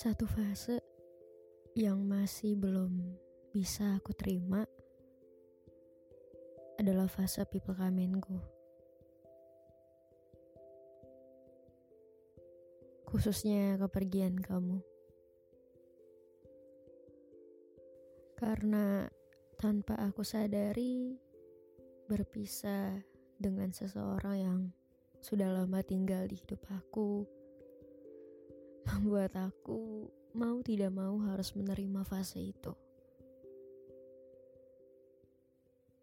Satu fase yang masih belum bisa aku terima adalah fase people kamenku. Khususnya kepergian kamu. Karena tanpa aku sadari berpisah dengan seseorang yang sudah lama tinggal di hidup aku membuat aku mau tidak mau harus menerima fase itu.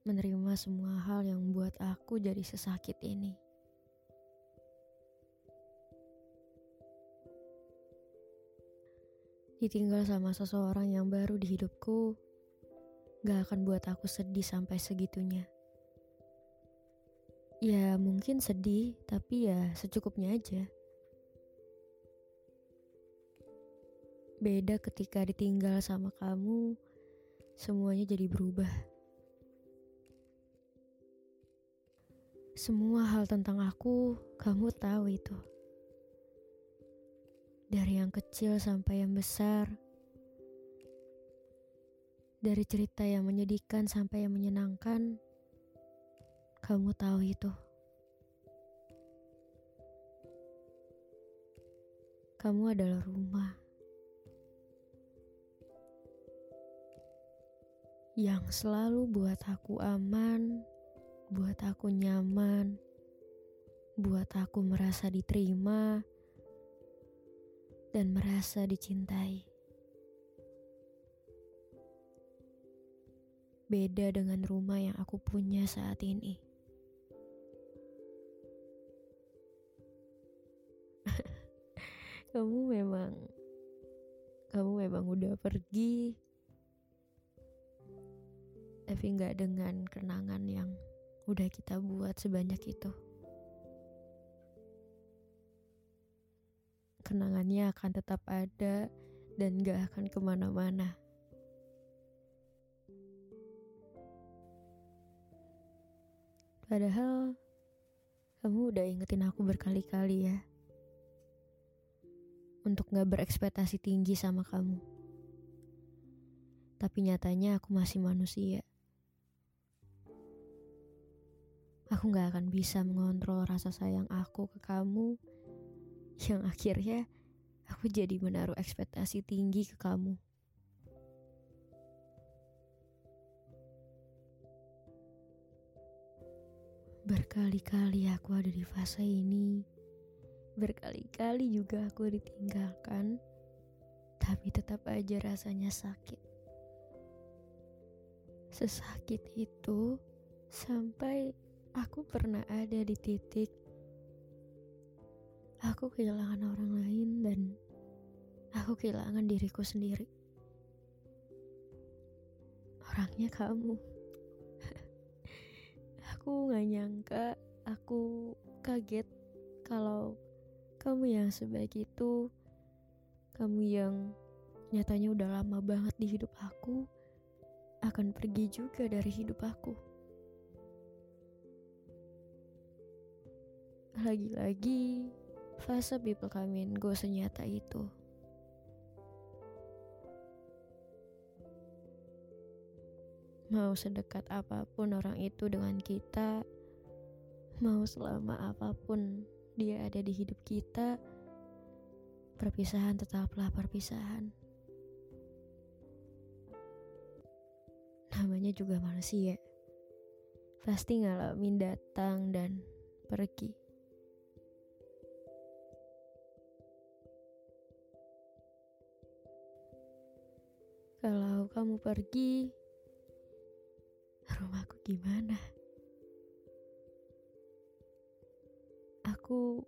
Menerima semua hal yang membuat aku jadi sesakit ini. Ditinggal sama seseorang yang baru di hidupku gak akan buat aku sedih sampai segitunya. Ya mungkin sedih, tapi ya secukupnya aja. Beda ketika ditinggal sama kamu, semuanya jadi berubah. Semua hal tentang aku, kamu tahu itu. Dari yang kecil sampai yang besar. Dari cerita yang menyedihkan sampai yang menyenangkan. Kamu tahu itu. Kamu adalah rumah. Yang selalu buat aku aman, buat aku nyaman, buat aku merasa diterima, dan merasa dicintai. Beda dengan rumah yang aku punya saat ini. kamu memang kamu memang udah pergi tapi nggak dengan kenangan yang udah kita buat sebanyak itu. Kenangannya akan tetap ada dan gak akan ke mana-mana. Padahal kamu udah ingetin aku berkali-kali ya. Untuk gak berekspektasi tinggi sama kamu. Tapi nyatanya aku masih manusia. Aku gak akan bisa mengontrol rasa sayang aku ke kamu yang akhirnya aku jadi menaruh ekspektasi tinggi ke kamu. Berkali-kali aku ada di fase ini. Berkali-kali juga aku ditinggalkan. Tapi tetap aja rasanya sakit. Sesakit itu sampai Aku pernah ada di titik aku kehilangan orang lain dan aku kehilangan diriku sendiri. Orangnya kamu. aku gak nyangka, aku kaget kalau kamu yang sebaik itu, kamu yang nyatanya udah lama banget di hidup aku, akan pergi juga dari hidup aku. Lagi-lagi, fase people come gue senyata itu. Mau sedekat apa pun orang itu dengan kita, mau selama apa pun dia ada di hidup kita, perpisahan tetaplah perpisahan. Namanya juga manusia. Pasti ngalamin datang dan pergi. Kalau kamu pergi, rumahku gimana? Aku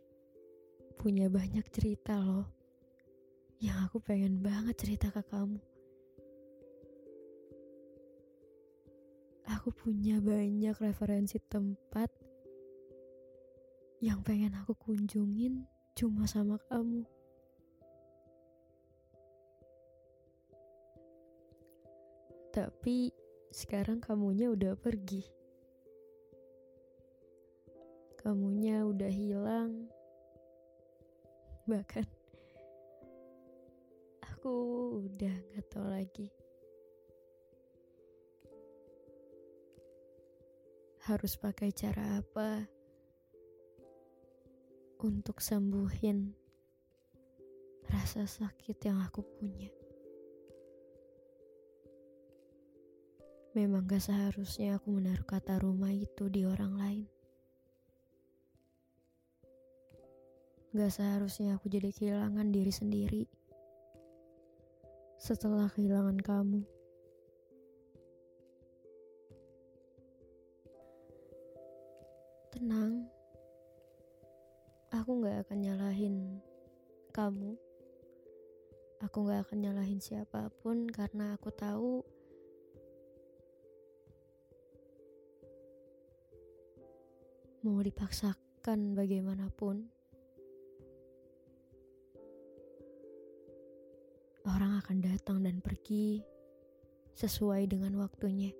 punya banyak cerita loh yang aku pengen banget cerita ke kamu. Aku punya banyak referensi tempat yang pengen aku kunjungin cuma sama kamu. Tapi sekarang kamunya udah pergi. Kamunya udah hilang. Bahkan aku udah gak tau lagi. Harus pakai cara apa untuk sembuhin rasa sakit yang aku punya. Memang gak seharusnya aku menaruh kata rumah itu di orang lain. Gak seharusnya aku jadi kehilangan diri sendiri setelah kehilangan kamu. Tenang, aku gak akan nyalahin kamu. Aku gak akan nyalahin siapa pun karena aku tahu mau dipaksakan bagaimanapun, orang akan datang dan pergi sesuai dengan waktunya.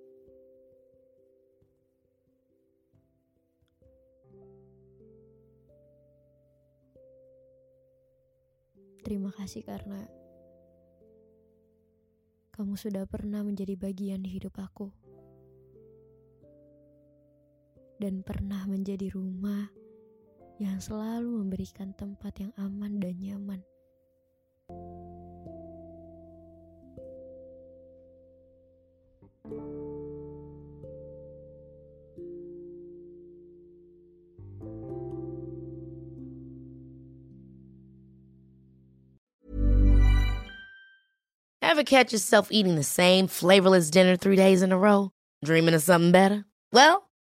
Terima kasih karena kamu sudah pernah menjadi bagian di hidup aku dan pernah menjadi rumah yang selalu memberikan tempat yang aman dan nyaman. Ever catch yourself eating the same flavorless dinner three days in a row? Dreaming of something better? Well,